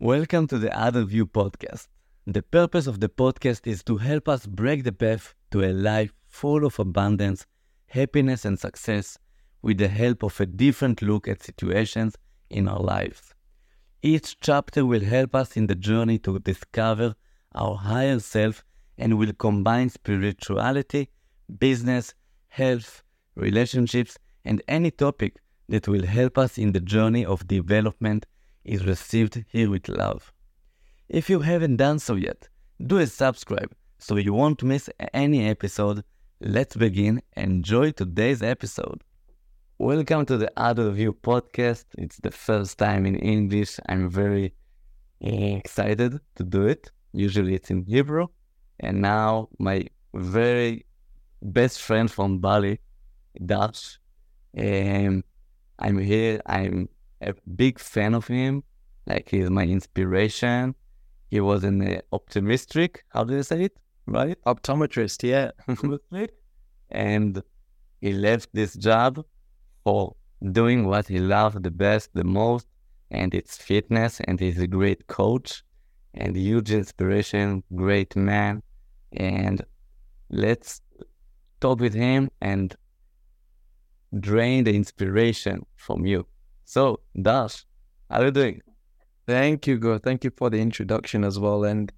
Welcome to the Other View podcast. The purpose of the podcast is to help us break the path to a life full of abundance, happiness, and success with the help of a different look at situations in our lives. Each chapter will help us in the journey to discover our higher self and will combine spirituality, business, health, relationships, and any topic that will help us in the journey of development is received here with love. If you haven't done so yet, do a subscribe so you won't miss any episode. Let's begin. Enjoy today's episode. Welcome to the Other View podcast. It's the first time in English. I'm very excited to do it. Usually it's in Hebrew. And now my very best friend from Bali, Darsh, um, I'm here. I'm a big fan of him. Like he's my inspiration. He was an optimistic. How do you say it? Right? Optometrist, yeah. and he left this job for doing what he loved the best, the most, and it's fitness. And he's a great coach and huge inspiration, great man. And let's talk with him and drain the inspiration from you. So, Darsh, how are you doing? Thank you, Gur. Thank you for the introduction as well. And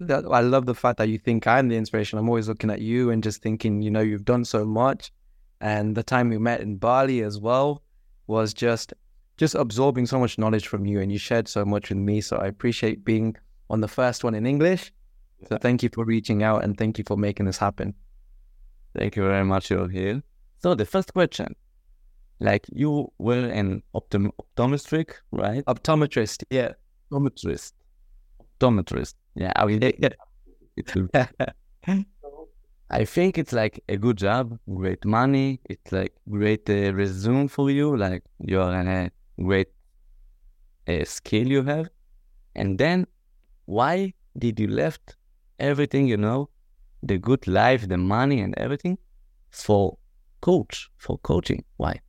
that, I love the fact that you think I'm the inspiration. I'm always looking at you and just thinking, you know, you've done so much. And the time we met in Bali as well was just just absorbing so much knowledge from you and you shared so much with me. So I appreciate being on the first one in English. So thank you for reaching out and thank you for making this happen. Thank you very much, you're here. So the first question, like you were an optom- optometric, right? Optometrist, yeah. Optometrist. Optometrist. Yeah, I mean, yeah. I think it's like a good job, great money. It's like great uh, resume for you. Like you're a great uh, skill you have. And then why did you left everything you know, the good life, the money and everything for coach, for coaching? Why?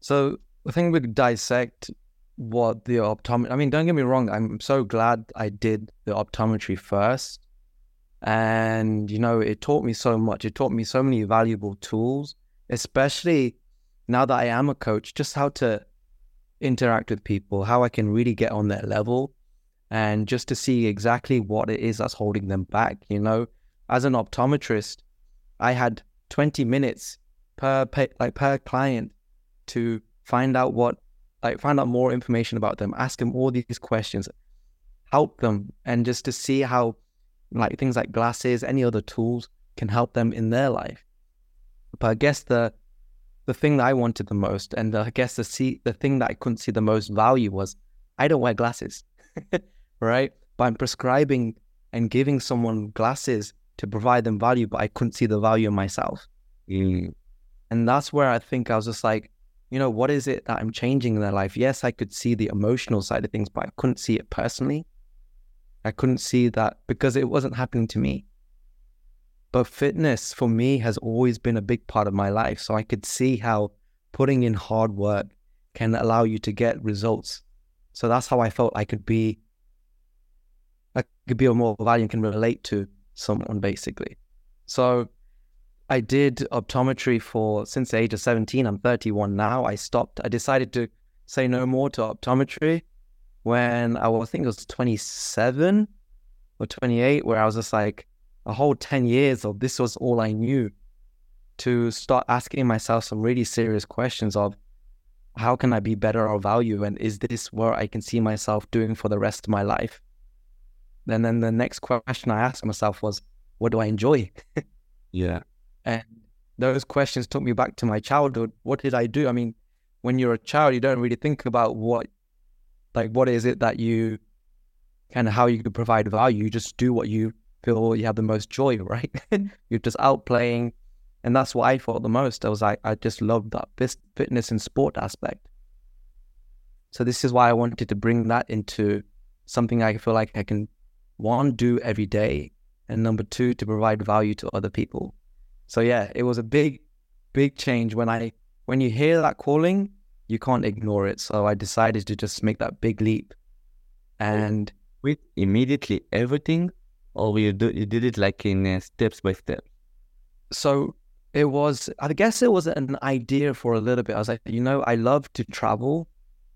So I think we dissect what the optometry. I mean, don't get me wrong. I'm so glad I did the optometry first, and you know, it taught me so much. It taught me so many valuable tools, especially now that I am a coach. Just how to interact with people, how I can really get on their level, and just to see exactly what it is that's holding them back. You know, as an optometrist, I had 20 minutes per pay, like per client to find out what like find out more information about them ask them all these questions help them and just to see how like things like glasses any other tools can help them in their life. But i guess the the thing that i wanted the most and the, i guess the see the thing that i couldn't see the most value was i don't wear glasses right? But i'm prescribing and giving someone glasses to provide them value but i couldn't see the value in myself Mm. and that's where i think i was just like you know, what is it that I'm changing in their life? Yes, I could see the emotional side of things, but I couldn't see it personally. I couldn't see that because it wasn't happening to me. But fitness for me has always been a big part of my life. So I could see how putting in hard work can allow you to get results. So that's how I felt I could be, I could be of more value and can relate to someone basically. So I did optometry for since the age of 17. I'm 31 now. I stopped. I decided to say no more to optometry when I, was, I think it was 27 or 28, where I was just like a whole 10 years of this was all I knew to start asking myself some really serious questions of how can I be better or value? And is this where I can see myself doing for the rest of my life? And then the next question I asked myself was, what do I enjoy? yeah. And those questions took me back to my childhood. What did I do? I mean, when you're a child, you don't really think about what, like, what is it that you kind of how you could provide value. You just do what you feel you have the most joy, right? you're just out playing. And that's what I thought the most. I was like, I just loved that fitness and sport aspect. So this is why I wanted to bring that into something I feel like I can, one, do every day. And number two, to provide value to other people. So yeah, it was a big, big change when I when you hear that calling, you can't ignore it. So I decided to just make that big leap. And with immediately everything, or you do you did it like in uh, steps by step? So it was, I guess it was an idea for a little bit. I was like, you know, I love to travel,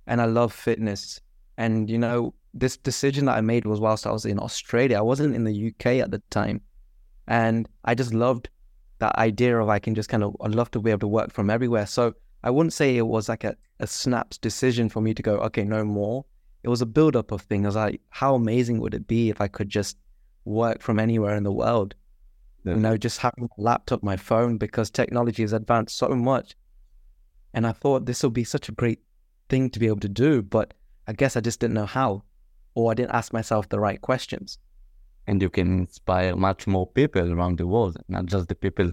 and I love fitness, and you know, this decision that I made was whilst I was in Australia. I wasn't in the UK at the time, and I just loved that idea of I can just kind of I'd love to be able to work from everywhere. So I wouldn't say it was like a, a snaps decision for me to go, okay, no more. It was a build up of things. I was like, how amazing would it be if I could just work from anywhere in the world? Yeah. You know, just having a laptop, my phone, because technology has advanced so much. And I thought this would be such a great thing to be able to do, but I guess I just didn't know how, or I didn't ask myself the right questions. And you can inspire much more people around the world, not just the people,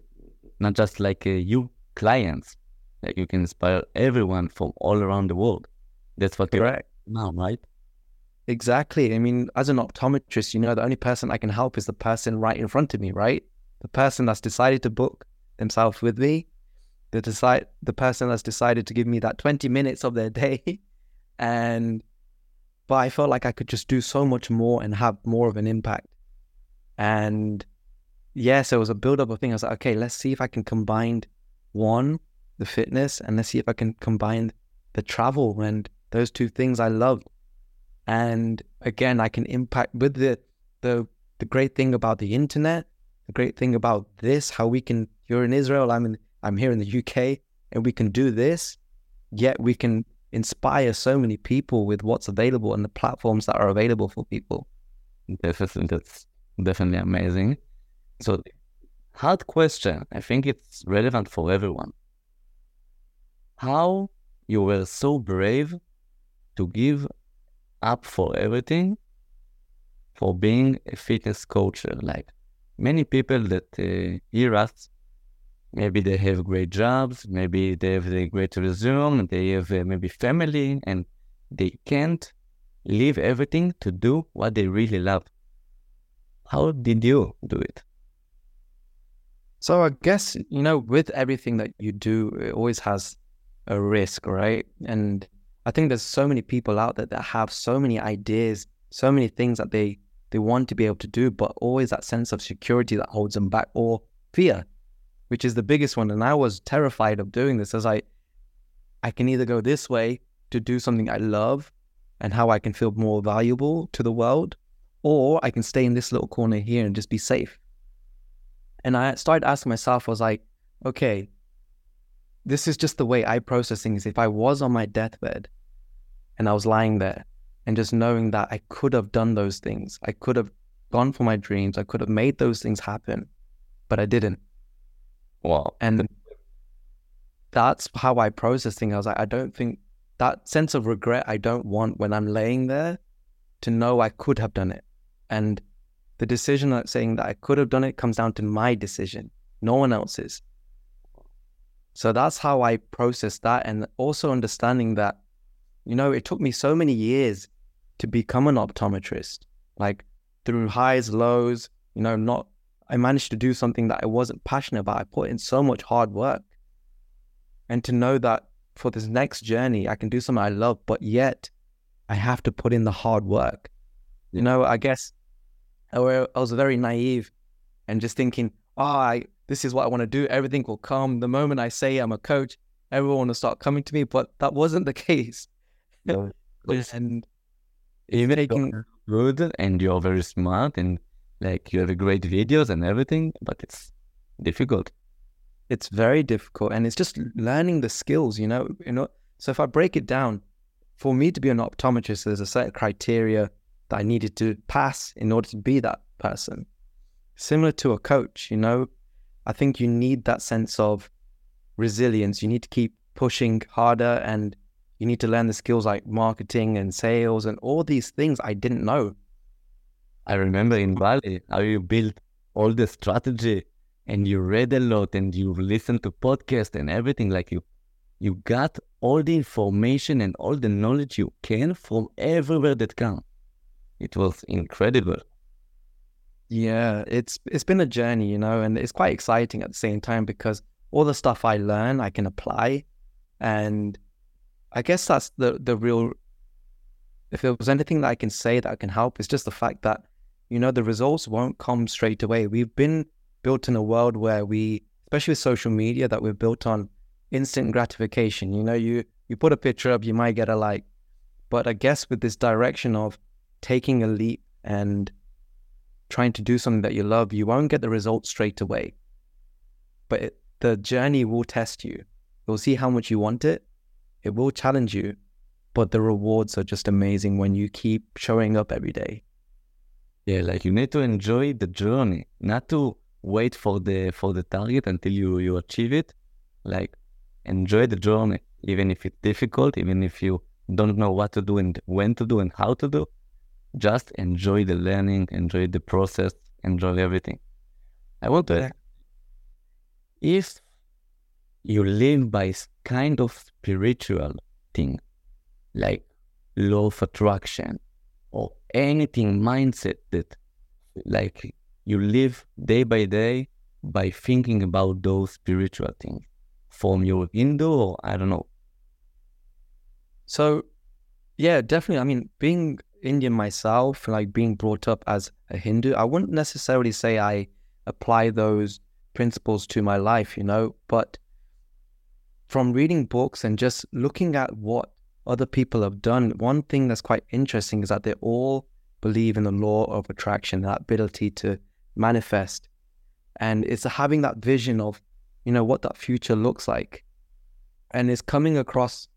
not just like uh, you clients like you can inspire everyone from all around the world. That's what you're now, right? Exactly. I mean, as an optometrist, you know, the only person I can help is the person right in front of me, right? The person that's decided to book themselves with me, the decide the person that's decided to give me that 20 minutes of their day. And but I felt like I could just do so much more and have more of an impact. And yes, so it was a build up of things. I was like, okay, let's see if I can combine one the fitness and let's see if I can combine the travel and those two things I love. And again, I can impact with the the the great thing about the internet, the great thing about this, how we can you're in Israel, I'm in I'm here in the UK, and we can do this, yet we can inspire so many people with what's available and the platforms that are available for people. Definitely that's definitely amazing. So hard question. I think it's relevant for everyone how you were so brave to give up for everything for being a fitness coach. Like many people that uh, hear us, maybe they have great jobs, maybe they have a great resume, they have uh, maybe family, and they can't leave everything to do what they really love. How did you do it? So I guess you know, with everything that you do, it always has a risk, right? And I think there's so many people out there that have so many ideas, so many things that they they want to be able to do, but always that sense of security that holds them back or fear, which is the biggest one. And I was terrified of doing this as I I can either go this way to do something I love and how I can feel more valuable to the world, or I can stay in this little corner here and just be safe. And I started asking myself, I was like, okay, this is just the way I process things. If I was on my deathbed and I was lying there and just knowing that I could have done those things, I could have gone for my dreams, I could have made those things happen, but I didn't. Wow. And that's how I process things. I was like, I don't think that sense of regret I don't want when I'm laying there to know I could have done it. And the decision that saying that I could have done it comes down to my decision, no one else's. So that's how I process that. And also understanding that, you know, it took me so many years to become an optometrist, like through highs, lows, you know, not, I managed to do something that I wasn't passionate about. I put in so much hard work. And to know that for this next journey, I can do something I love, but yet I have to put in the hard work. You know, I guess I was very naive and just thinking, oh, I, this is what I want to do. Everything will come. The moment I say I'm a coach, everyone will start coming to me. But that wasn't the case. No, and even taking good and you're very smart and like you have great videos and everything, but it's difficult. It's very difficult, and it's just learning the skills. You know, you know. So if I break it down, for me to be an optometrist, there's a certain criteria that I needed to pass in order to be that person. Similar to a coach, you know, I think you need that sense of resilience. You need to keep pushing harder and you need to learn the skills like marketing and sales and all these things I didn't know. I remember in Bali how you built all the strategy and you read a lot and you listened to podcasts and everything like you you got all the information and all the knowledge you can from everywhere that can. It was incredible. Yeah, it's it's been a journey, you know, and it's quite exciting at the same time because all the stuff I learn I can apply and I guess that's the the real. If there was anything that I can say that can help, it's just the fact that you know the results won't come straight away. We've been built in a world where we, especially with social media, that we're built on instant gratification. You know, you you put a picture up, you might get a like, but I guess with this direction of taking a leap and trying to do something that you love, you won't get the results straight away. But it, the journey will test you. You'll see how much you want it. It will challenge you, but the rewards are just amazing when you keep showing up every day. Yeah, like you need to enjoy the journey, not to wait for the for the target until you you achieve it. Like enjoy the journey, even if it's difficult, even if you don't know what to do and when to do and how to do. Just enjoy the learning, enjoy the process, enjoy everything. I want to if you live by kind of spiritual thing, like law of attraction anything mindset that like you live day by day by thinking about those spiritual things from your Hindu or I don't know. So yeah, definitely. I mean, being Indian myself, like being brought up as a Hindu, I wouldn't necessarily say I apply those principles to my life, you know, but from reading books and just looking at what other people have done, one thing that's quite interesting is that they all believe in the law of attraction, that ability to manifest. And it's having that vision of, you know, what that future looks like. And it's coming across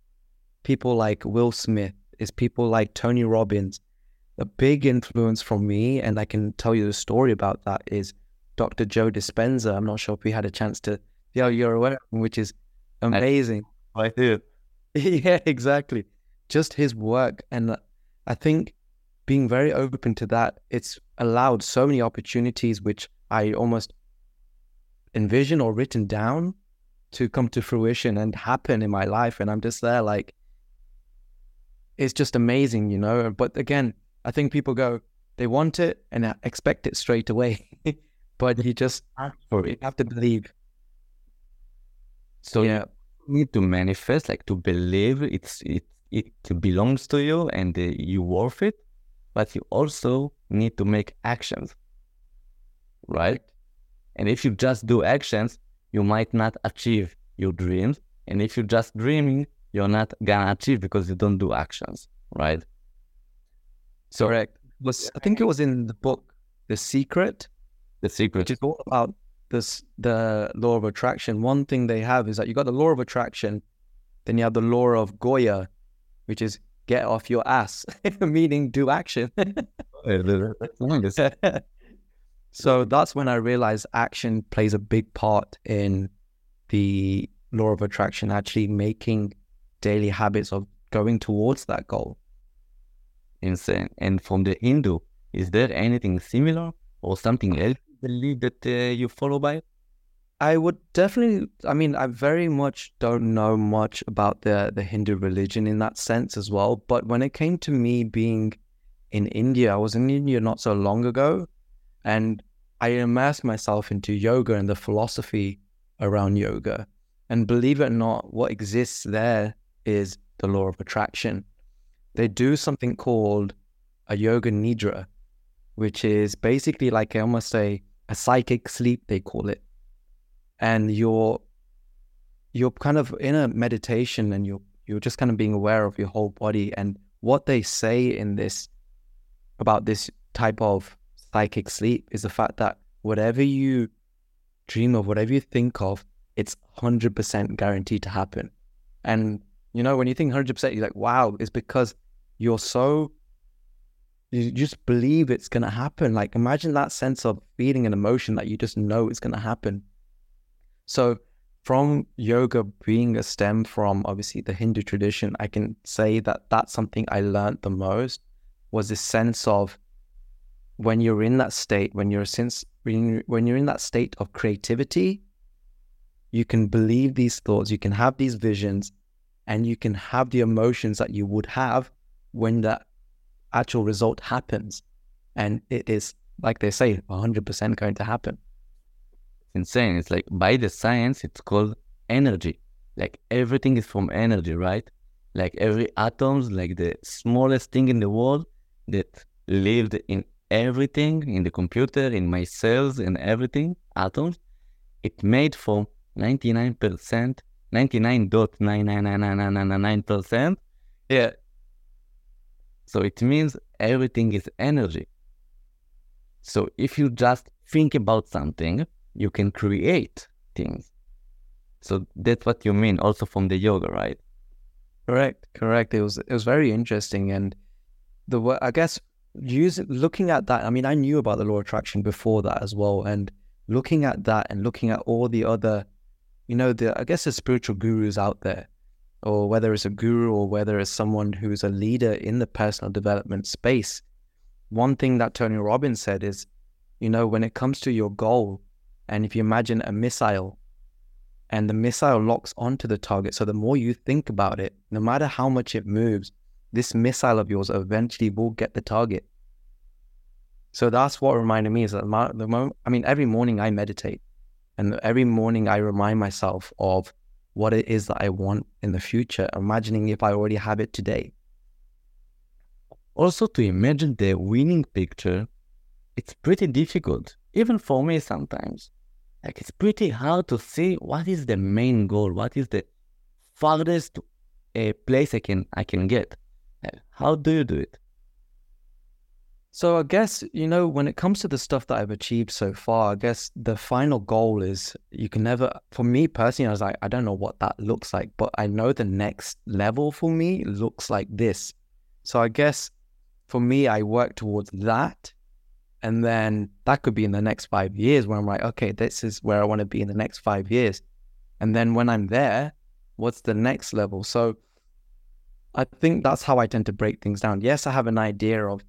people like Will Smith, it's people like Tony Robbins. A big influence from me, and I can tell you the story about that, is Dr. Joe Dispenza. I'm not sure if we had a chance to, yeah, you're aware, which is amazing. I, I did. yeah, exactly. Just his work. And I think being very open to that, it's allowed so many opportunities which I almost envision or written down to come to fruition and happen in my life. And I'm just there like, it's just amazing, you know. But again, I think people go, they want it and expect it straight away. but you just you have to believe. So yeah, need to manifest, like to believe it's it it belongs to you and uh, you worth it, but you also need to make actions, right? And if you just do actions, you might not achieve your dreams. And if you're just dreaming, you're not gonna achieve because you don't do actions, right? So, Correct. Was I think it was in the book The Secret the secret. Which is all about this the law of attraction. One thing they have is that you got the law of attraction, then you have the law of Goya, which is get off your ass, meaning do action. so that's when I realized action plays a big part in the law of attraction, actually making daily habits of going towards that goal. Insane. And from the Hindu, is there anything similar or something else believe that uh, you follow by? I would definitely. I mean, I very much don't know much about the the Hindu religion in that sense as well. But when it came to me being in India, I was in India not so long ago, and I immersed myself into yoga and the philosophy around yoga. And believe it or not, what exists there is the law of attraction. They do something called a yoga nidra, which is basically like I almost a a psychic sleep they call it. And you're you're kind of in a meditation and you're you're just kind of being aware of your whole body and what they say in this about this type of psychic sleep is the fact that whatever you dream of whatever you think of it's 100% guaranteed to happen. And you know when you think 100% you're like wow it's because you're so you just believe it's going to happen. Like imagine that sense of feeling an emotion that you just know it's going to happen. So from yoga being a stem from obviously the Hindu tradition, I can say that that's something I learned the most was this sense of when you're in that state, when you're since when you're in that state of creativity, you can believe these thoughts, you can have these visions, and you can have the emotions that you would have when that actual result happens. And it is, like they say, 100% going to happen. It's insane. It's like by the science, it's called energy. Like everything is from energy, right? like every atoms, like the smallest thing in the world that lived in everything in the computer, in my cells, and everything, atoms, it made from 99%, 99.9999999%. Yeah. So it means everything is energy. So if you just think about something, you can create things. So that's what you mean also from the yoga, right? Correct, correct. It was it was very interesting, and the I guess using looking at that. I mean, I knew about the law of attraction before that as well, and looking at that and looking at all the other, you know, the I guess the spiritual gurus out there, or whether it's a guru or whether it's someone who's a leader in the personal development space. One thing that Tony Robbins said is, you know, when it comes to your goal, and if you imagine a missile and the missile locks onto the target. So the more you think about it, no matter how much it moves, this missile of yours eventually will get the target. So that's what reminded me is that the moment, I mean, every morning I meditate and every morning I remind myself of what it is that I want in the future, imagining if I already have it today. Also, to imagine the winning picture, it's pretty difficult, even for me sometimes. Like, it's pretty hard to see what is the main goal, what is the farthest uh, place I can I can get. Like, how do you do it? So I guess, you know, when it comes to the stuff that I've achieved so far, I guess the final goal is you can never, for me personally, I was like, I don't know what that looks like, but I know the next level for me looks like this. So I guess for me, I work towards that. And then that could be in the next five years where I'm like, okay, this is where I want to be in the next five years. And then when I'm there, what's the next level? So I think that's how I tend to break things down. Yes, I have an idea of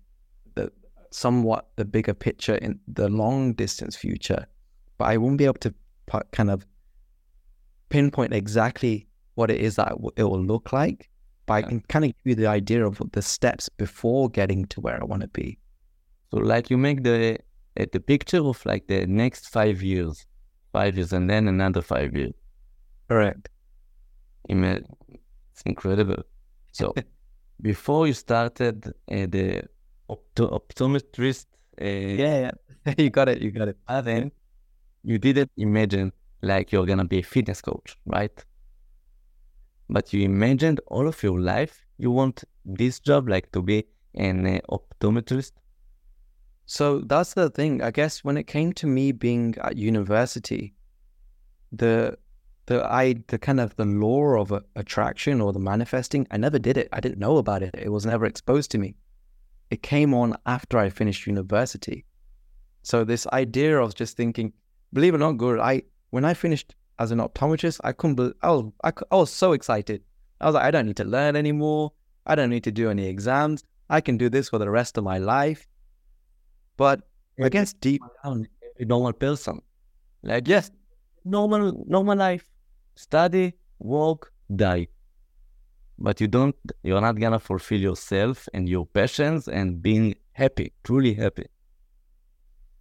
the somewhat the bigger picture in the long distance future, but I won't be able to kind of pinpoint exactly what it is that it will- look like. But I can kind of give you the idea of the steps before getting to where I want to be. So, like, you make the uh, the picture of like the next five years, five years, and then another five years. Correct. It's incredible. So, before you started uh, the opto- optometrist, uh, Yeah, yeah. you got it. You got it. then you didn't imagine like you're gonna be a fitness coach, right? But you imagined all of your life you want this job, like to be an uh, optometrist. So that's the thing. I guess when it came to me being at university, the the I the kind of the law of attraction or the manifesting, I never did it. I didn't know about it. It was never exposed to me. It came on after I finished university. So this idea of just thinking, believe it or not, Guru, I when I finished as an optometrist, I couldn't. Believe, I was I, I was so excited. I was like, I don't need to learn anymore. I don't need to do any exams. I can do this for the rest of my life. But I guess deep down every normal person. Like yes, normal normal life. Study, work, die. But you don't you're not gonna fulfill yourself and your passions and being happy, truly happy.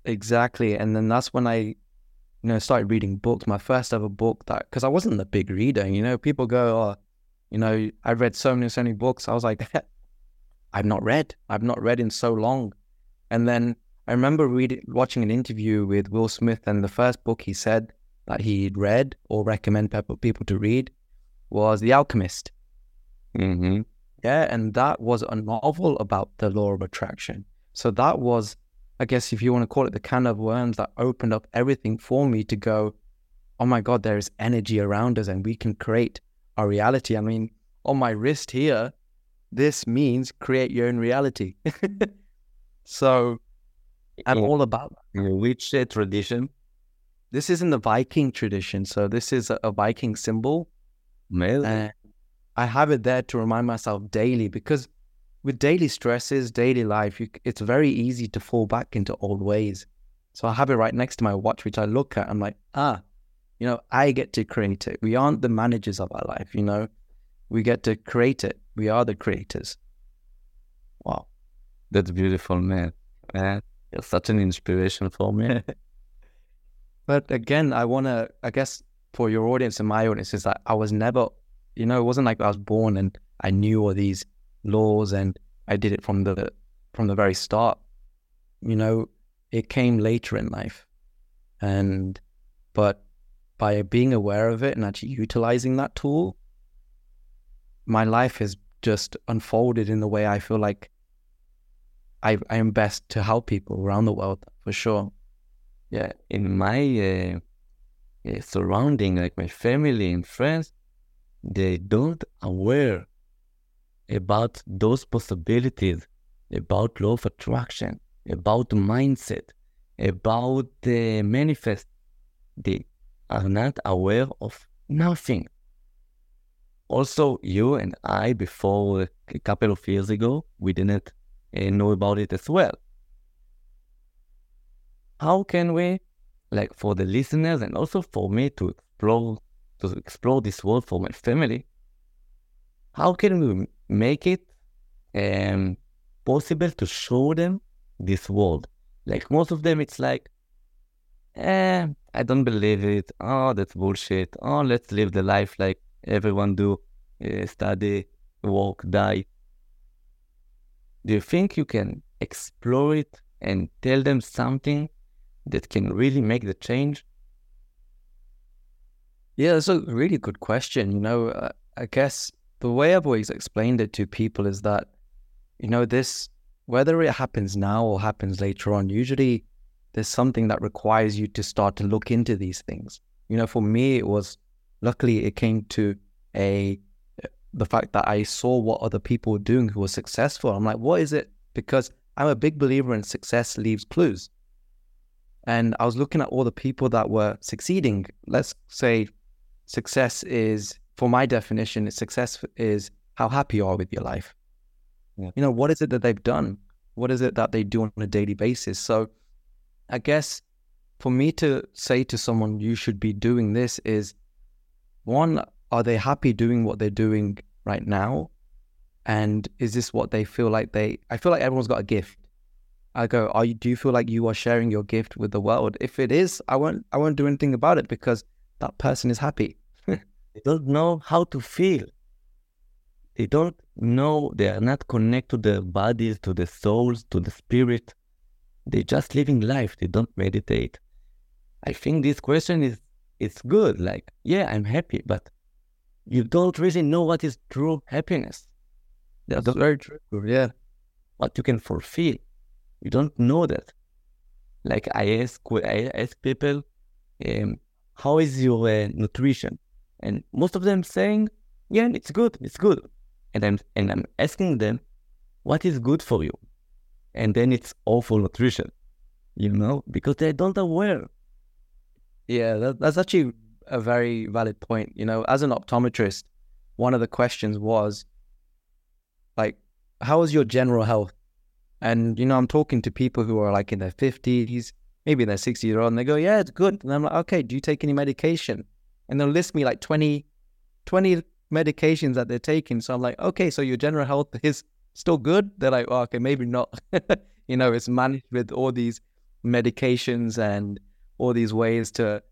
exactly, and then that's when I, you know, started reading books. My first ever book that because I wasn't a big reader. You know, people go, oh, you know, I read so many so many books. I was like, I've not read. I've not read in so long. And then I remember reading, watching an interview with Will Smith, and the first book he said that he'd read or recommend people people to read was The Alchemist. Mm-hmm. Yeah, and that was a novel about the law of attraction. So that was, I guess, if you want to call it the can of worms that opened up everything for me to go, oh my God, there is energy around us and we can create our reality. I mean, on my wrist here, this means create your own reality. so I'm In- all about that. Which uh, tradition? This is in the Viking tradition. So this is a, a Viking symbol. Male? And I have it there to remind myself daily because with daily stresses, daily life, you, it's very easy to fall back into old ways. So I have it right next to my watch, which I look at. I'm like, ah, you know, I get to create it. We aren't the managers of our life, you know, we get to create it. We are the creators. Wow, that's beautiful, man. Man, you're such an inspiration for me. But again, I want to, I guess, for your audience and my audience, is that I was never You know, it wasn't like I was born and I knew all these laws and I did it from the from the very start. You know, it came later in life. And but by being aware of it and actually utilizing that tool, my life has just unfolded in the way I feel like I, I am best to help people around the world for sure. Yeah, in my uh, uh, surrounding, like my family and friends, they don't aware about those possibilities, about law of attraction, about mindset, about the manifest. They are not aware of nothing. Also, you and I, before a couple of years ago, we didn't uh, know about it as well. How can we, like for the listeners and also for me to explore to explore this world for my family, how can we make it um, possible to show them this world? Like most of them, it's like, eh, I don't believe it. Oh, that's bullshit. Oh, let's live the life like everyone do, uh, study, work, die. Do you think you can explore it and tell them something that can really make the change? Yeah, that's a really good question. You know, uh, I guess the way I've always explained it to people is that, you know, this, whether it happens now or happens later on, usually there's something that requires you to start to look into these things. You know, for me, it was luckily it came to a the fact that I saw what other people were doing who were successful. I'm like, what is it? Because I'm a big believer in success leaves clues. And I was looking at all the people that were succeeding. Let's say success is, for my definition, success is how happy you are with your life. Yeah. You know, what is it that they've done? What is it that they do on a daily basis? So I guess for me to say to someone, you should be doing this is one, are they happy doing what they're doing right now? And is this what they feel like they, I feel like everyone's got a gift. I go, are you, do you feel like you are sharing your gift with the world? If it is, I won't, I won't do anything about it because that person is happy. They don't know how to feel. They don't know, they are not connected to their bodies, to the souls, to the spirit. They're just living life. They don't meditate. I think this question is it's good. Like, yeah, I'm happy, but you don't really know what is true happiness. That's very true. Yeah. What you can fulfill. You don't know that. Like I ask, I ask people, um, how is your uh, nutrition? And most of them saying, yeah, it's good, it's good. And I'm and I'm asking them, what is good for you? and then it's awful nutrition, you know, because they don't aware. Yeah, that, that's actually a very valid point. You know, as an optometrist, one of the questions was like, how is your general health? And, you know, I'm talking to people who are like in their 50s, maybe in their 60s year old, and they go, yeah, it's good. And I'm like, okay, do you take any medication? And they'll list me like 20, 20 medications that they're taking. So I'm like, okay, so your general health is still good. They're like, oh, okay, maybe not. you know, it's managed with all these medications and all these ways to,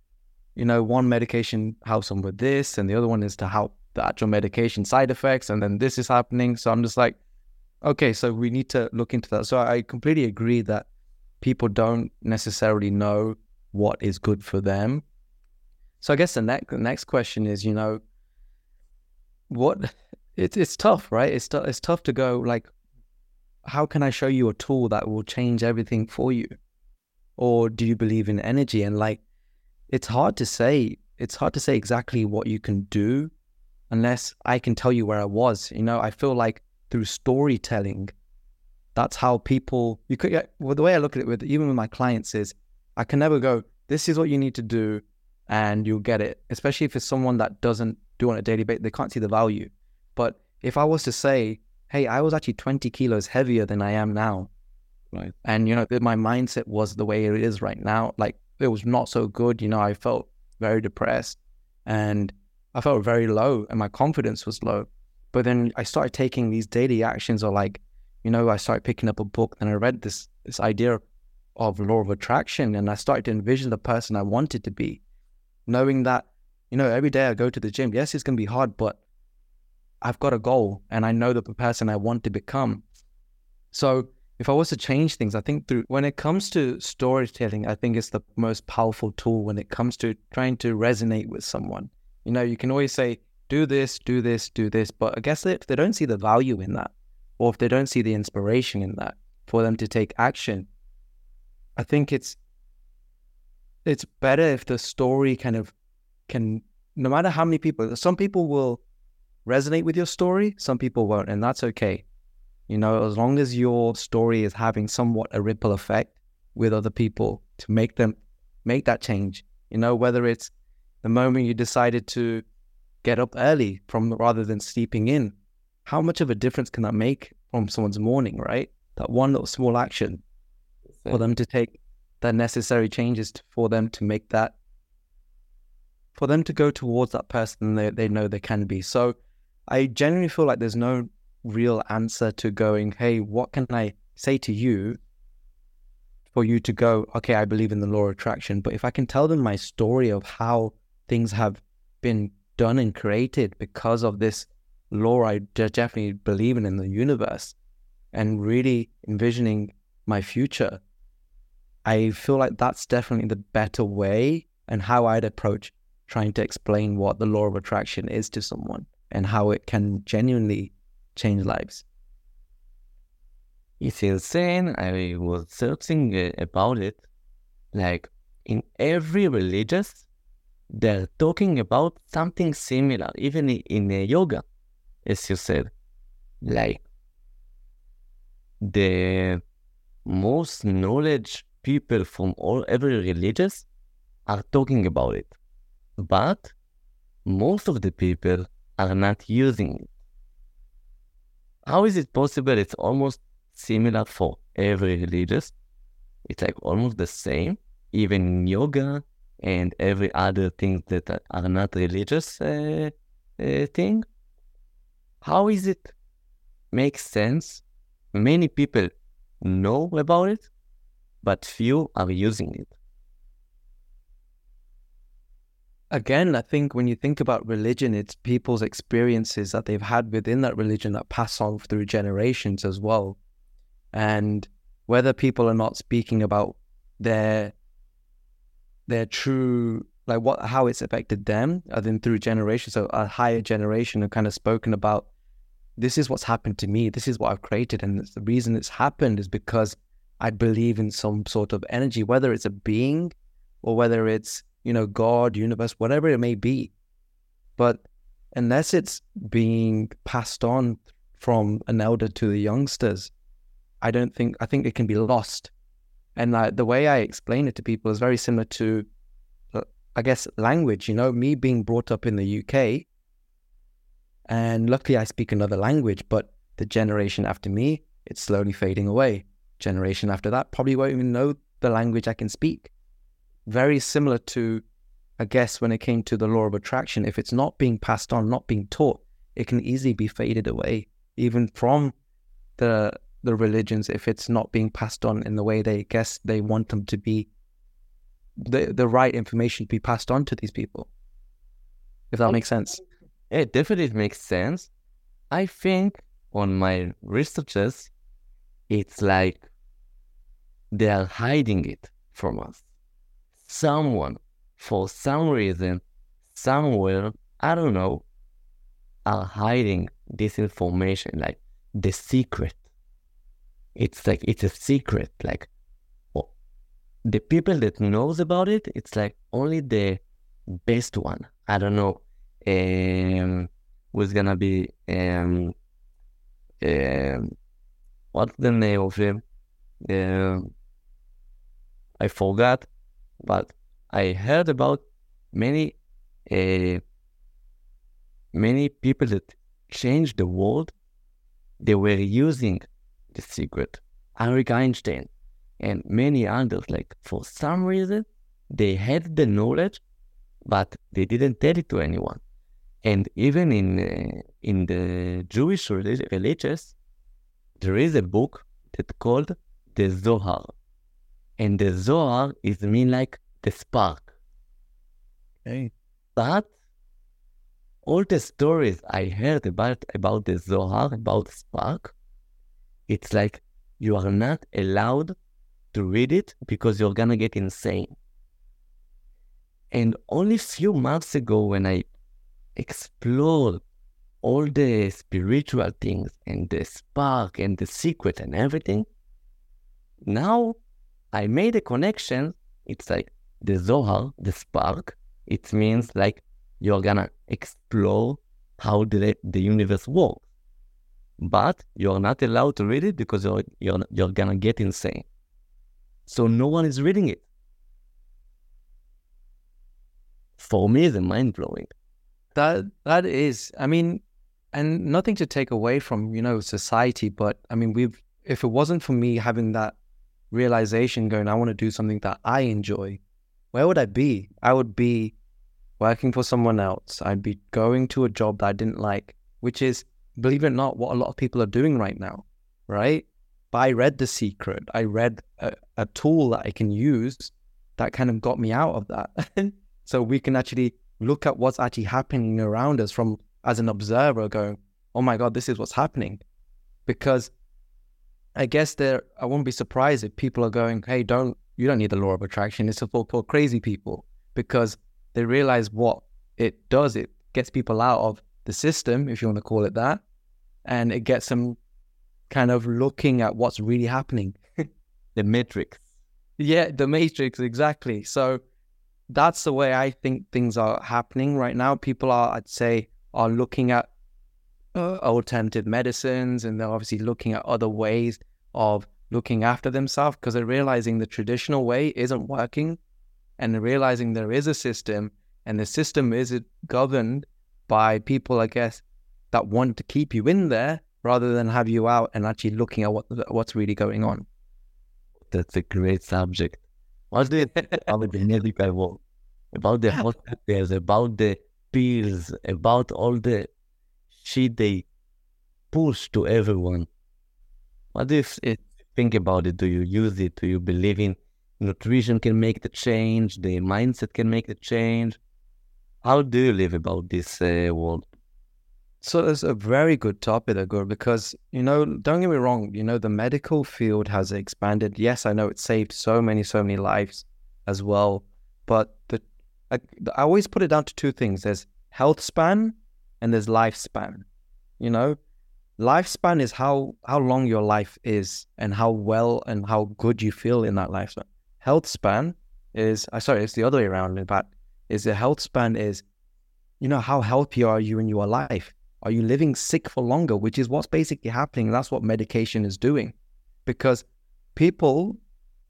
you know, one medication helps them with this, and the other one is to help the actual medication side effects, and then this is happening. So I'm just like, okay, so we need to look into that. So I completely agree that people don't necessarily know what is good for them. So I guess the next the next question is, you know, what it's it's tough, right? It's t- it's tough to go like, how can I show you a tool that will change everything for you, or do you believe in energy? And like, it's hard to say. It's hard to say exactly what you can do, unless I can tell you where I was. You know, I feel like through storytelling, that's how people you could. Well, the way I look at it with even with my clients is, I can never go. This is what you need to do, and you'll get it. Especially if it's someone that doesn't do on a daily basis, they can't see the value. But if I was to say, hey, I was actually 20 kilos heavier than I am now. Right. And, you know, my mindset was the way it is right now. Like it was not so good. You know, I felt very depressed and I felt very low and my confidence was low. But then I started taking these daily actions or like, you know, I started picking up a book and I read this this idea of law of attraction and I started to envision the person I wanted to be, knowing that, you know, every day I go to the gym. Yes, it's gonna be hard, but I've got a goal and I know the person I want to become. So if I was to change things, I think through when it comes to storytelling, I think it's the most powerful tool when it comes to trying to resonate with someone. You know, you can always say, do this, do this, do this. But I guess if they don't see the value in that, or if they don't see the inspiration in that for them to take action, I think it's it's better if the story kind of can no matter how many people some people will resonate with your story, some people won't, and that's okay. You know, as long as your story is having somewhat a ripple effect with other people to make them make that change. You know, whether it's the moment you decided to get up early from rather than sleeping in, how much of a difference can that make from someone's morning, right? That one little small action for them to take the necessary changes to, for them to make that for them to go towards that person they, they know they can be. So I genuinely feel like there's no real answer to going, hey, what can I say to you for you to go, okay, I believe in the law of attraction. But if I can tell them my story of how things have been done and created because of this law I definitely believe in in the universe and really envisioning my future, I feel like that's definitely the better way and how I'd approach trying to explain what the law of attraction is to someone and how it can genuinely change lives. It's insane. I was searching uh, about it. Like in every religious, they're talking about something similar, even in, in yoga, as you said. Like the most knowledge people from all every religious are talking about it, but most of the people are not using it. How is it possible? It's almost similar for every religious. It's like almost the same, even in yoga and every other thing that are not religious uh, uh, thing. How is it make sense? Many people know about it, but few are using it. again, I think when you think about religion, it's people's experiences that they've had within that religion that pass on through generations as well. And whether people are not speaking about their their true like what how it's affected them, I think through generations, so a higher generation have kind of spoken about this is what's happened to me, this is what I've created, and the reason it's happened is because I believe in some sort of energy, whether it's a being or whether it's you know, God, universe, whatever it may be. But unless it's being passed on from an elder to the youngsters, I don't think, I think it can be lost. And uh, the way I explain it to people is very similar to, uh, I guess, language. You know, me being brought up in the UK, and luckily I speak another language, but the generation after me, it's slowly fading away. Generation after that probably won't even know the language I can speak very similar to, I guess, when it came to the law of attraction. If it's not being passed on, not being taught, it can easily be faded away, even from the the religions, if it's not being passed on in the way they guess they want them to be, the the right information to be passed on to these people. If that makes sense. It definitely makes sense. I think on my researches, it's like they are hiding it from us someone, for some reason, somewhere, I don't know, are hiding this information, like the secret. It's like it's a secret. Like the people that knows about it, it's like only the best one. I don't know. Um, who's gonna be um, um, what's the name of him? Um, I forgot but I heard about many uh, many people that changed the world. They were using the secret. Albert Einstein and many others. Like for some reason, they had the knowledge, but they didn't tell it to anyone. And even in uh, in the Jewish religious, there is a book that's called the Zohar. And the Zohar is mean like the spark. Okay. But all the stories I heard about about the Zohar, about the spark, it's like you are not allowed to read it because you're gonna get insane. And only few months ago, when I explored all the spiritual things and the spark and the secret and everything, now I made a connection. It's like the Zohar, the spark. It means like you're gonna explore how the, the universe works. But you're not allowed to read it because you're, you're, you're gonna get insane. So no one is reading it. For me, it's mind blowing. That that is, I mean, and nothing to take away from you know society, but I mean, we've if it wasn't for me having that realization, going, I want to do something that I enjoy, where would I be? I would be working for someone else. I'd be going to a job that I didn't like, which is, believe it or not, what a lot of people are doing right now, right? But I read The Secret. I read a, a tool that I can use that kind of got me out of that. so we can actually look at what's actually happening around us from as an observer going, oh my God, this is what's happening. Because I guess there, I won't be surprised if people are going, hey, don't, you don't need the law of attraction. It's for, for crazy people because they realize what it does. It gets people out of the system, if you want to call it that, and it gets them kind of looking at what's really happening. the matrix. Yeah, the matrix, exactly. So that's the way I think things are happening right now. People are, I'd say, are looking at uh, alternative medicines and they're obviously looking at other ways of looking after themselves because they're realizing the traditional way isn't working and they're realizing there is a system and the system is it governed by people, I guess, that want to keep you in there rather than have you out and actually looking at what what's really going on. That's a great subject. About the? About the hospitals, about the pills, about all the shit they push to everyone. What do you think about it? Do you use it? Do you believe in nutrition can make the change? The mindset can make the change? How do you live about this uh, world? So it's a very good topic, Agur, because, you know, don't get me wrong, you know, the medical field has expanded. Yes, I know it saved so many, so many lives as well. But the I, I always put it down to two things. There's health span and there's lifespan. You know, lifespan is how how long your life is and how well and how good you feel in that lifespan. Health span is I sorry, it's the other way around. Fact, is the health span is, you know, how healthy are you in your life? Are you living sick for longer? Which is what's basically happening. That's what medication is doing, because people,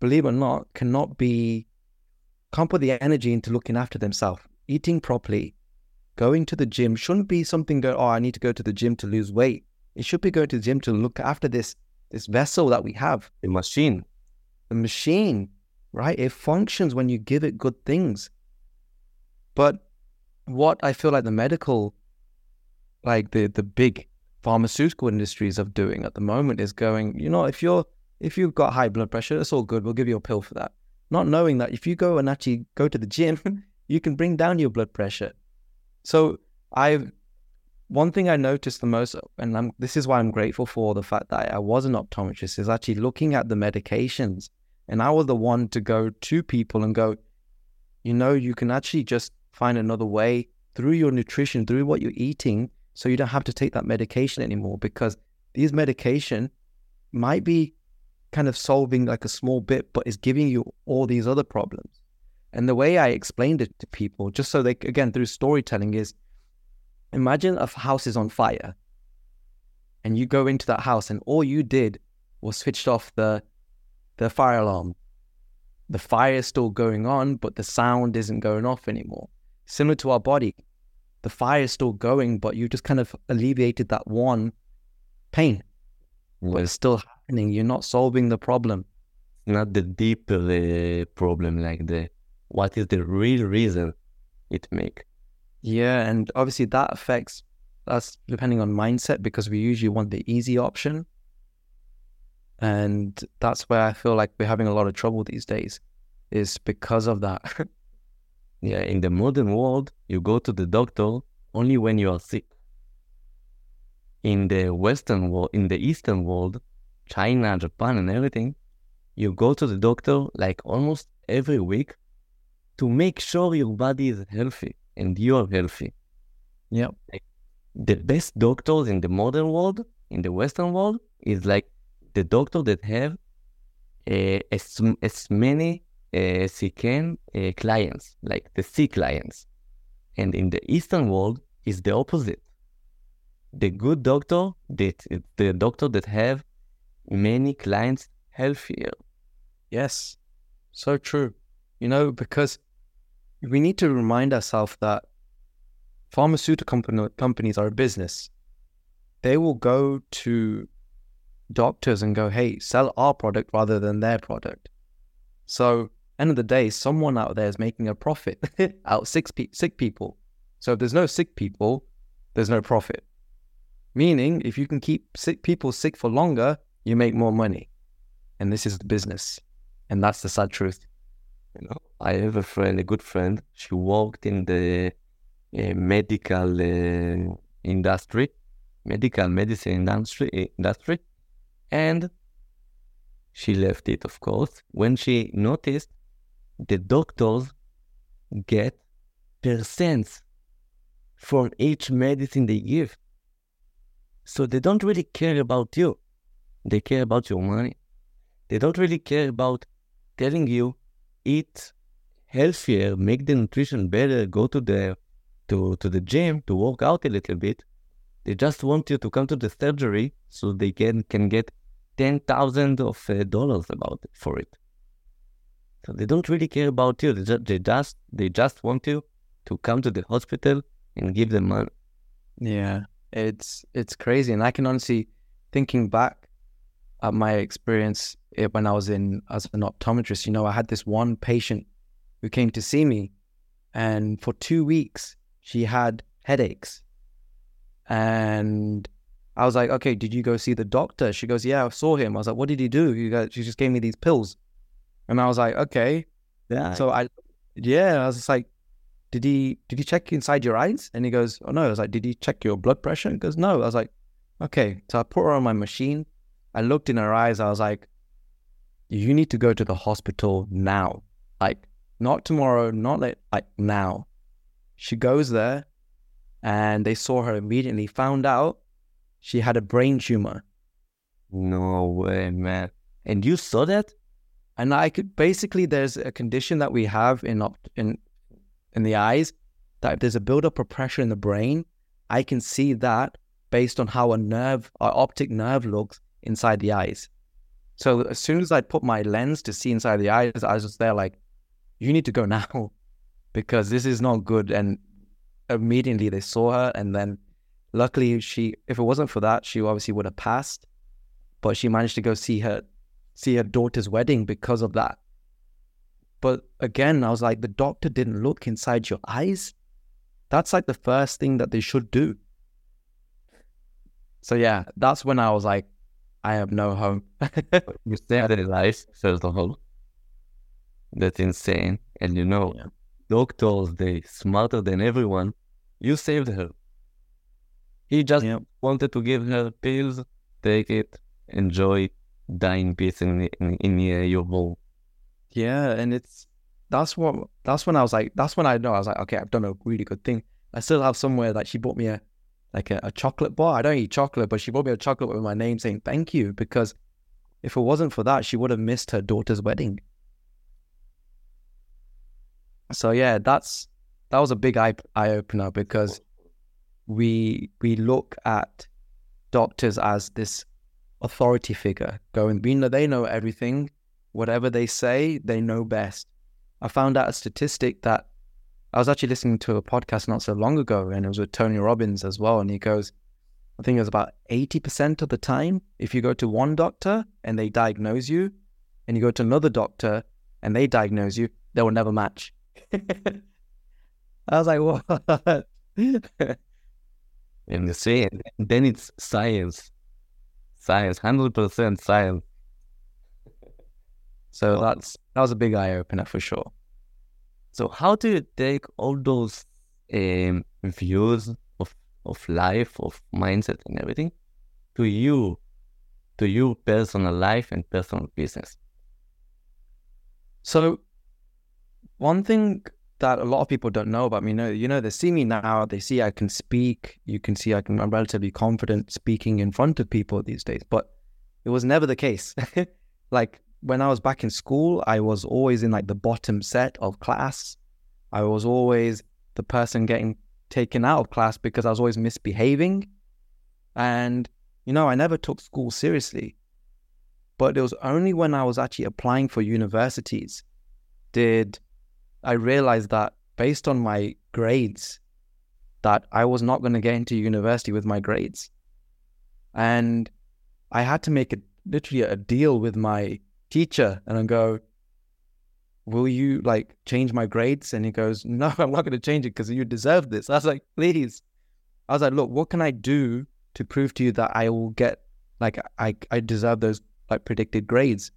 believe it or not, cannot be can't put the energy into looking after themselves, eating properly, going to the gym shouldn't be something that, oh, I need to go to the gym to lose weight. It should be going to the gym to look after this this vessel that we have. The machine. The machine, right? It functions when you give it good things. But what I feel like the medical, like the the big pharmaceutical industries are doing at the moment is going, you know, if you're if you've got high blood pressure, it's all good. We'll give you a pill for that not knowing that if you go and actually go to the gym, you can bring down your blood pressure. So I've one thing I noticed the most, and I'm, this is why I'm grateful for the fact that I was an optometrist, is actually looking at the medications. And I was the one to go to people and go, you know, you can actually just find another way through your nutrition, through what you're eating, so you don't have to take that medication anymore because these medication might be kind of solving like a small bit, but it's giving you all these other problems. And the way I explained it to people, just so they, again, through storytelling, is imagine a house is on fire and you go into that house and all you did was switched off the, the fire alarm. The fire is still going on, but the sound isn't going off anymore. Similar to our body, the fire is still going, but you just kind of alleviated that one pain. But it's still happening. You're not solving the problem. Not the deeper uh, problem, like the what is the real reason it make. Yeah, and obviously that affects us depending on mindset because we usually want the easy option. And that's where I feel like we're having a lot of trouble these days, is because of that. yeah, in the modern world, you go to the doctor only when you are sick. In the Western world, in the Eastern world, China, Japan, and everything, you go to the doctor like almost every week to make sure your body is healthy and you are healthy. Yeah. Like, the best doctors in the modern world, in the Western world, is like the doctor that have uh, as, as many uh, as he can uh, clients, like the C clients. And in the Eastern world, is the opposite. The good doctor, the, the doctor that have many clients healthier. Yes, so true. You know, because we need to remind ourselves that pharmaceutical company, companies are a business. They will go to doctors and go, hey, sell our product rather than their product. So, end of the day, someone out there is making a profit out of sick, pe- sick people. So, if there's no sick people, there's no profit. Meaning, if you can keep sick people sick for longer, you make more money. And this is the business. And that's the sad truth. You know, I have a friend, a good friend. She worked in the uh, medical uh, industry, medical medicine industry, industry, and she left it, of course, when she noticed the doctors get percents for each medicine they give. So they don't really care about you. They care about your money. They don't really care about telling you eat healthier, make the nutrition better, go to the to, to the gym to work out a little bit. They just want you to come to the surgery so they can can get ten thousand of uh, dollars about for it. So they don't really care about you. They just, they just they just want you to come to the hospital and give them money. Yeah, it's it's crazy, and I can honestly thinking back at my experience eh, when I was in as an optometrist. You know, I had this one patient who came to see me, and for two weeks she had headaches, and I was like, okay, did you go see the doctor? She goes, yeah, I saw him. I was like, what did he do? You guys, she just gave me these pills. And I was like, okay. Yeah. So I, yeah, I was just like, did he, did he check inside your eyes? And he goes, oh no. I was like, did he check your blood pressure? He goes, no. I was like, okay. So I put her on my machine. I looked in her eyes. I was like, you need to go to the hospital now. Like, not tomorrow, not late, like now. She goes there and they saw her immediately, found out she had a brain tumor. No way, man. And you saw that? And I could basically there's a condition that we have in in in the eyes that if there's a buildup of pressure in the brain, I can see that based on how a nerve, our optic nerve looks inside the eyes. So as soon as I put my lens to see inside the eyes, I was just there like, you need to go now because this is not good. And immediately they saw her and then luckily she if it wasn't for that she obviously would have passed but she managed to go see her see her daughter's wedding because of that but again i was like the doctor didn't look inside your eyes that's like the first thing that they should do so yeah that's when i was like i have no home you stay saved their life first of all that's insane and you know yeah. doctors they smarter than everyone you saved her he just yep. wanted to give her pills, take it, enjoy, die in peace in in, in uh, your home. Yeah, and it's that's what that's when I was like, that's when I know I was like, okay, I've done a really good thing. I still have somewhere that she bought me a like a, a chocolate bar. I don't eat chocolate, but she bought me a chocolate with my name saying thank you because if it wasn't for that, she would have missed her daughter's wedding. So yeah, that's that was a big eye eye opener because we we look at doctors as this authority figure going we know they know everything whatever they say they know best i found out a statistic that i was actually listening to a podcast not so long ago and it was with tony robbins as well and he goes i think it was about 80% of the time if you go to one doctor and they diagnose you and you go to another doctor and they diagnose you they will never match i was like what and you see, then it's science, science, hundred percent science. So that's that was a big eye opener for sure. So how do you take all those um, views of of life, of mindset and everything to you, to your personal life and personal business? So one thing that a lot of people don't know about me, you know, you know, they see me now, they see I can speak, you can see I can I'm relatively confident speaking in front of people these days, but it was never the case. like when I was back in school, I was always in like the bottom set of class. I was always the person getting taken out of class because I was always misbehaving. And, you know, I never took school seriously. But it was only when I was actually applying for universities did I realize that based on my grades, that I was not going to get into university with my grades. And I had to make a literally a deal with my teacher and I go, Will you like change my grades? And he goes, No, I'm not going to change it because you deserve this. I was like, Please. I was like, Look, what can I do to prove to you that I will get like I, I deserve those like predicted grades?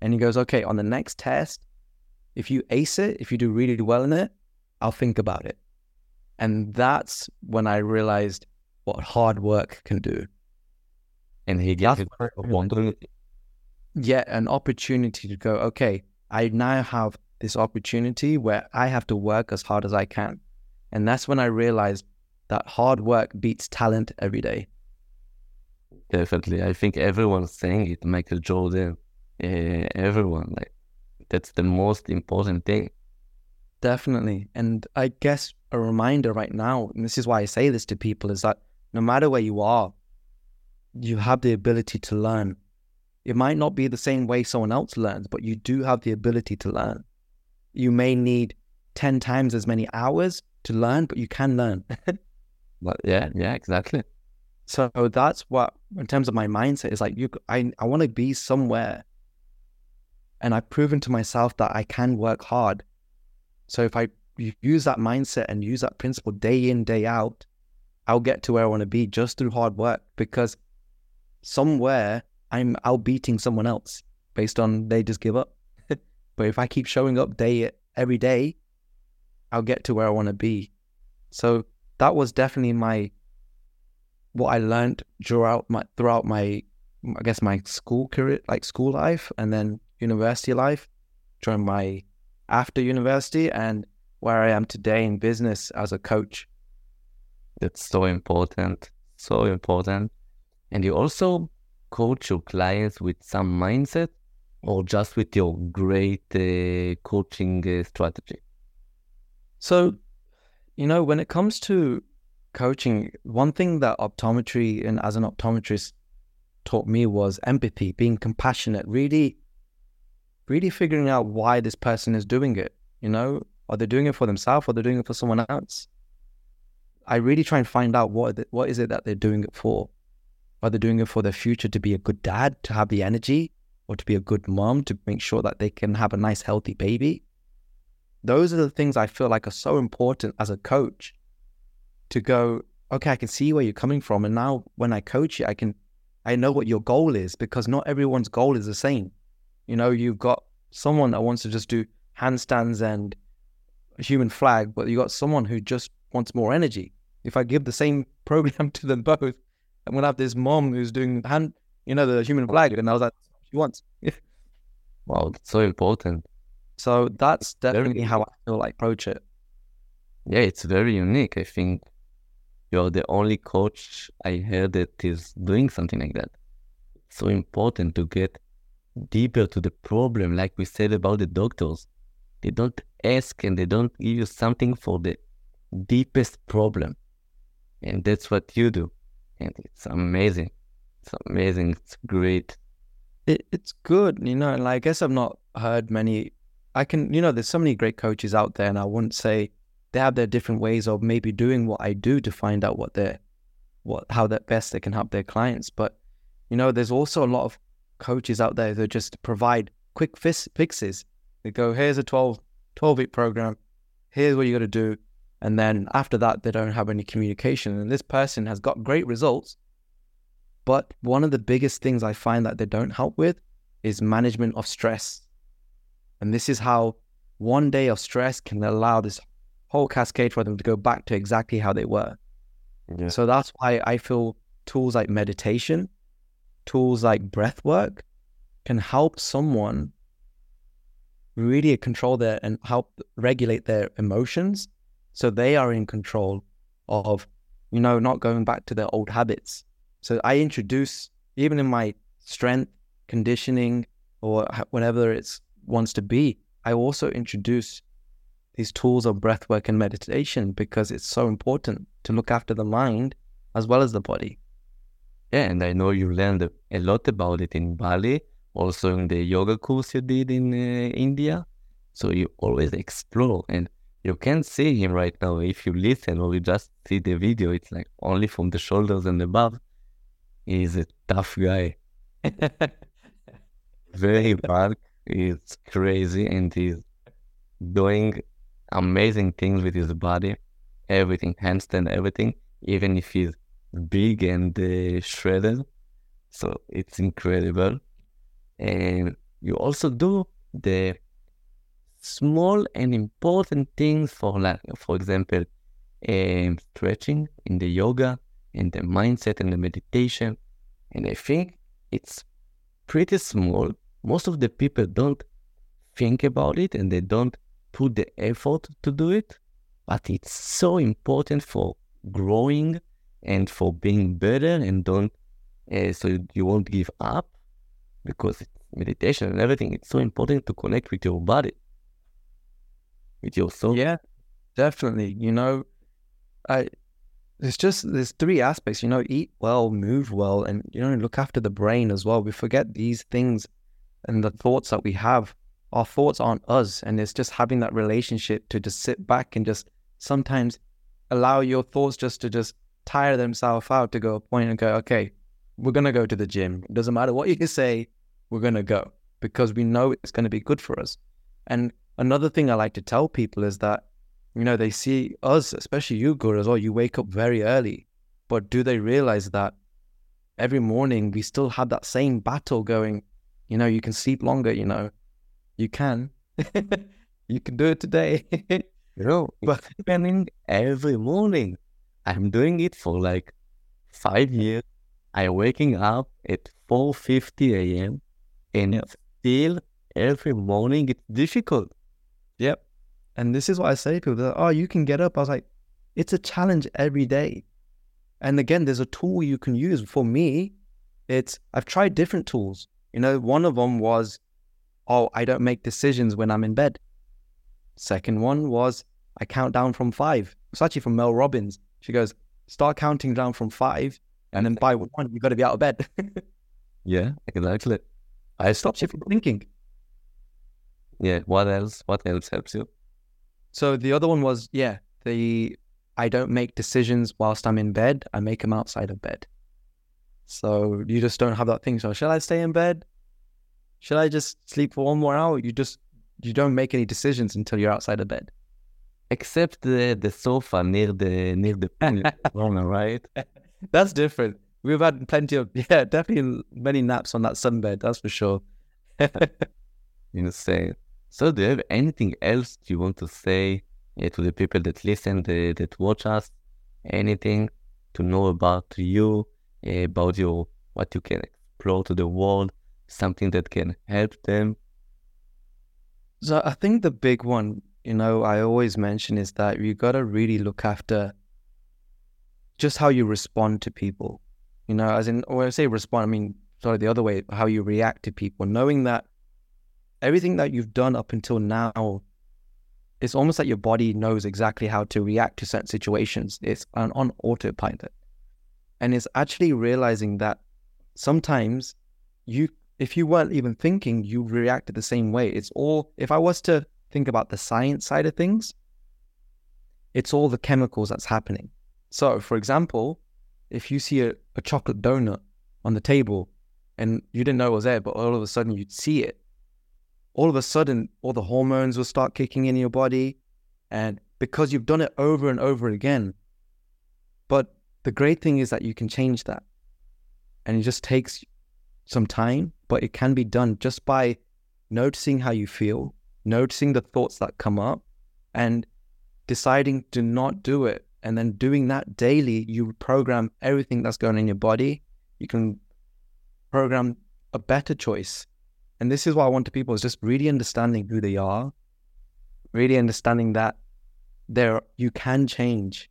And he goes, Okay, on the next test, if you ace it, if you do really well in it, I'll think about it. And that's when I realized what hard work can do. And he gave you Yeah, an opportunity to go, okay, I now have this opportunity where I have to work as hard as I can. And that's when I realized that hard work beats talent every day. Definitely. I think everyone's saying it, Michael Jordan, uh, everyone. Like that's the most important thing. Definitely. And I guess a reminder right now, and this is why I say this to people, is that no matter where you are, you have the ability to learn. It might not be the same way someone else learns, but you do have the ability to learn. You may need 10 times as many hours to learn, but you can learn. but yeah, yeah, exactly. So that's what, in terms of my mindset, is like you. I I want to be somewhere and I've proven to myself that I can work hard. So if I use that mindset and use that principle day in, day out, I'll get to where I want to be just through hard work because somewhere I'm outbeating someone else based on they just give up. but if I keep showing up day every day, I'll get to where I want to be. So that was definitely my what I learned throughout my throughout my I guess my school career, like school life, and then university life during my after university and where I am today in business as a coach. That's so important. So important. And you also coach your clients with some mindset or just with your great uh, coaching uh, strategy? So, you know, when it comes to coaching, one thing that optometry and as an optometrist taught me was empathy, being compassionate, really really figuring out why this person is doing it. You know, are they doing it for themselves or they're doing it for someone else? I really try and find out what what is it that they're doing it for. Are they doing it for their future to be a good dad, to have the energy, or to be a good mom, to make sure that they can have a nice, healthy baby? Those are the things I feel like are so important as a coach to go, okay, I can see where you're coming from. And now when I coach you, I can, I know what your goal is because not everyone's goal is the same. You know, you've got someone that wants to just do handstands and human flag, but you got someone who just wants more energy. If I give the same program to them both, I'm gonna have this mom who's doing hand, you know, the human flag, and I was like, she wants. wow, that's so important. So that's definitely very, how I feel like approach it. Yeah, it's very unique. I think you're the only coach I heard that is doing something like that. so important to get deeper to the problem, like we said about the doctors. They don't ask and they don't give you something for the deepest problem. And that's what you do. And it's amazing. It's amazing. It's great. It, it's good, you know, and I guess I've not heard many. I can, you know, there's so many great coaches out there, and I wouldn't say they have their different ways of maybe doing what I do to find out what they're, what, how that best they can help their clients. But, you know, there's also a lot of coaches out there that just provide quick fix, fixes. They go, here's a 12, 12 week program. Here's what you got to do. And then after that, they don't have any communication. And this person has got great results. But one of the biggest things I find that they don't help with is management of stress. And this is how one day of stress can allow this whole cascade for them to go back to exactly how they were. Yeah. So that's why I feel tools like meditation, tools like breath work can help someone really control their and help regulate their emotions so they are in control of you know not going back to their old habits so i introduce even in my strength conditioning or whatever it's wants to be i also introduce these tools of breath work and meditation because it's so important to look after the mind as well as the body Yeah, and I know you learned a, a lot about it in Bali, also in the yoga course you did in uh, India. So you always explore, and you can see him right now. If you listen or you just see the video, it's like only from the shoulders and above. He's a tough guy, very bulk. it's crazy, and he's doing amazing things with his body, everything, handstand, everything, even if he's big and uh, shredded. So it's incredible. And you also do the small and important things for like, for example, um, stretching in the yoga and the mindset and the meditation. And I think it's pretty small. Most of the people don't think about it and they don't put the effort to do it, but it's so important for growing and for being better and don't uh, so you won't give up because meditation and everything it's so important to connect with your body with your soul Yeah, definitely. You know, I it's just there's three aspects. You know, eat well, move well, and you know, look after the brain as well. We forget these things and the thoughts that we have. Our thoughts aren't us, and it's just having that relationship to just sit back and just sometimes allow your thoughts just to just tire themselves out to go a point and go, okay, we're gonna go to the gym. It doesn't matter what you say, we're gonna go because we know it's gonna be good for us. And another thing I like to tell people is that, you know, they see us, especially you, Gur, as well. You wake up very early, but do they realize that every morning we still have that same battle going? You know, you can sleep longer. You know, you can, you can do it today. you know But- it's happening every morning i'm doing it for like five years i'm waking up at 4.50 a.m and Yep. still every morning it's difficult Yep. And this is what I say to people. They're like, oh, you can get up. I was like, it's a challenge every day. And again, there's a tool you can use. For me, it's I've tried different tools. You know, one of them was, oh, I don't make decisions when I'm in bed. Second one was I count down from five. It's actually from Mel Robbins. She goes, start counting down from five, and then by one, you've got to be out of bed. yeah exactly i stopped Stops you from thinking. Yeah what else what else helps you So the other one was, yeah, the I don't make decisions whilst I'm in bed. I make them outside of bed. So you just don't have that thing. So shall I stay in bed? shall I just sleep for one more hour? You just you don't make any decisions until you're outside of bed. except the the sofa near the near the corner right That's different. We've had plenty of yeah, definitely many naps on that sunbed. That's for sure. insane so do you have anything else you want to say uh, to the people that listen the, that watch us? Anything to know about you uh, about your what you can explore to the world something that can help them? So I think the big one, you know, I always mention is that you got to really look after just how you respond to people. You know, as in, when I say respond, I mean, sorry, the other way, how you react to people, knowing that everything that you've done up until now, it's almost like your body knows exactly how to react to certain situations. It's on, on autopilot. And it's actually realizing that sometimes you if you weren't even thinking, you reacted the same way. It's all, if I was to think about the science side of things, it's all the chemicals that's happening. So, for example, if you see a, a chocolate donut on the table and you didn't know it was there, but all of a sudden you'd see it, all of a sudden all the hormones will start kicking in your body. And because you've done it over and over again. But the great thing is that you can change that. And it just takes some time, but it can be done just by noticing how you feel, noticing the thoughts that come up, and deciding to not do it And then doing that daily, you program everything that's going in your body. You can program a better choice. And this is what I want to people is just really understanding who they are, really understanding that there you can change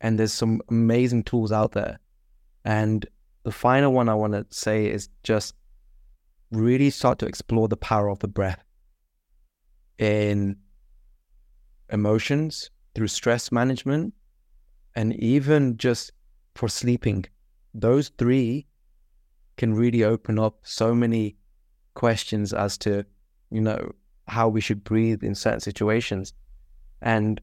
and there's some amazing tools out there. And the final one I want to say is just really start to explore the power of the breath in emotions through stress management and even just for sleeping. Those three can really open up so many questions as to, you know, how we should breathe in certain situations. And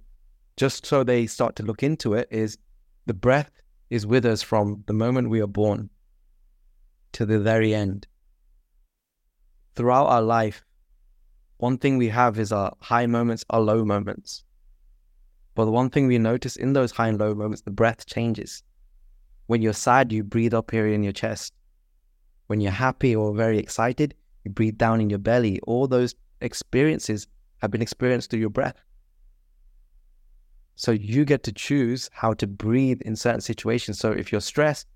just so they start to look into it, is the breath is with us from the moment we are born to the very end. Throughout our life, one thing we have is our high moments, our low moments. But the one thing we notice in those high and low moments, the breath changes. When you're sad, you breathe up here in your chest. When you're happy or very excited, you breathe down in your belly. All those experiences have been experienced through your breath. So you get to choose how to breathe in certain situations. So if you're stressed,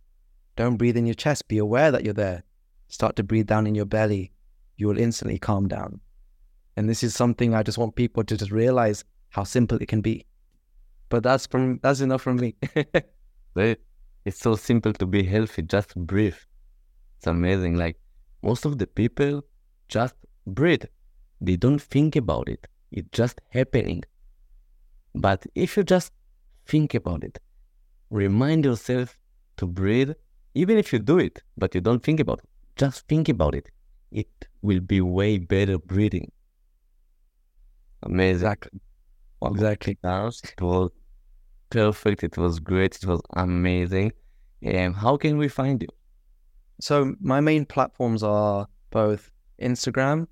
don't breathe in your chest. Be aware that you're there. Start to breathe down in your belly. You will instantly calm down. And this is something I just want people to just realize how simple it can be. But that's from that's enough from me. it's so simple to be healthy. Just breathe. It's amazing. Like most of the people just breathe. They don't think about it. It's just happening. But if you just think about it, remind yourself to breathe, even if you do it, but you don't think about it, just think about it. It will be way better breathing. Amazing. Exactly. Wow. Exactly. It was perfect. It was great. It was amazing. And how can we find you? So my main platforms are both Instagram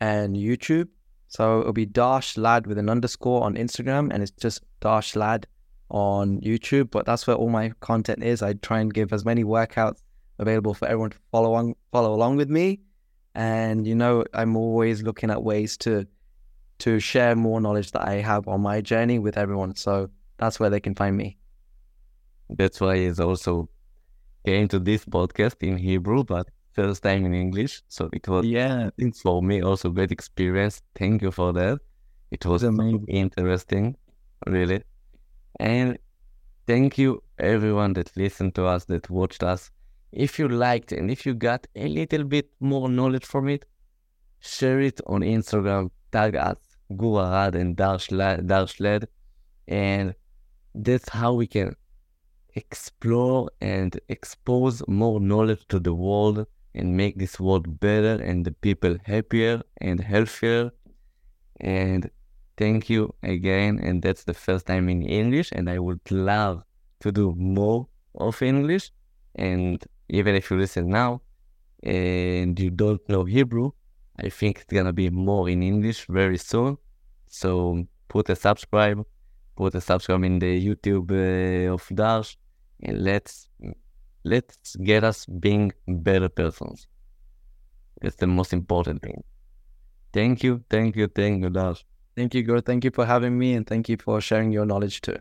and YouTube. So it'll be Darsh Lad with an underscore on Instagram, and it's just Darsh Lad on YouTube. But that's where all my content is. I try and give as many workouts available for everyone to follow on, follow along with me. And you know, I'm always looking at ways to to share more knowledge that I have on my journey with everyone. So that's where they can find me. That's why it's also came to this podcast in Hebrew, but first time in English. So it was yeah, it's for me also great experience. Thank you for that. It was amazing. interesting, really. And thank you everyone that listened to us, that watched us. If you liked and if you got a little bit more knowledge from it, share it on Instagram, tag us, Gur Arad and Darsh Lad. And that's how we can explore and expose more knowledge to the world and make this world better and the people happier and healthier. And thank you again. And that's the first time in English. And I would love to do more of English. And even if you listen now and you don't know Hebrew, I think it's gonna be more in English very soon. So put a subscribe, put a subscribe in the YouTube uh, of Darsh, and let's let's get us being better persons. That's the most important thing. Thank you, thank you, thank you, Lars. Thank you, Gur. Thank you for having me and thank you for sharing your knowledge too.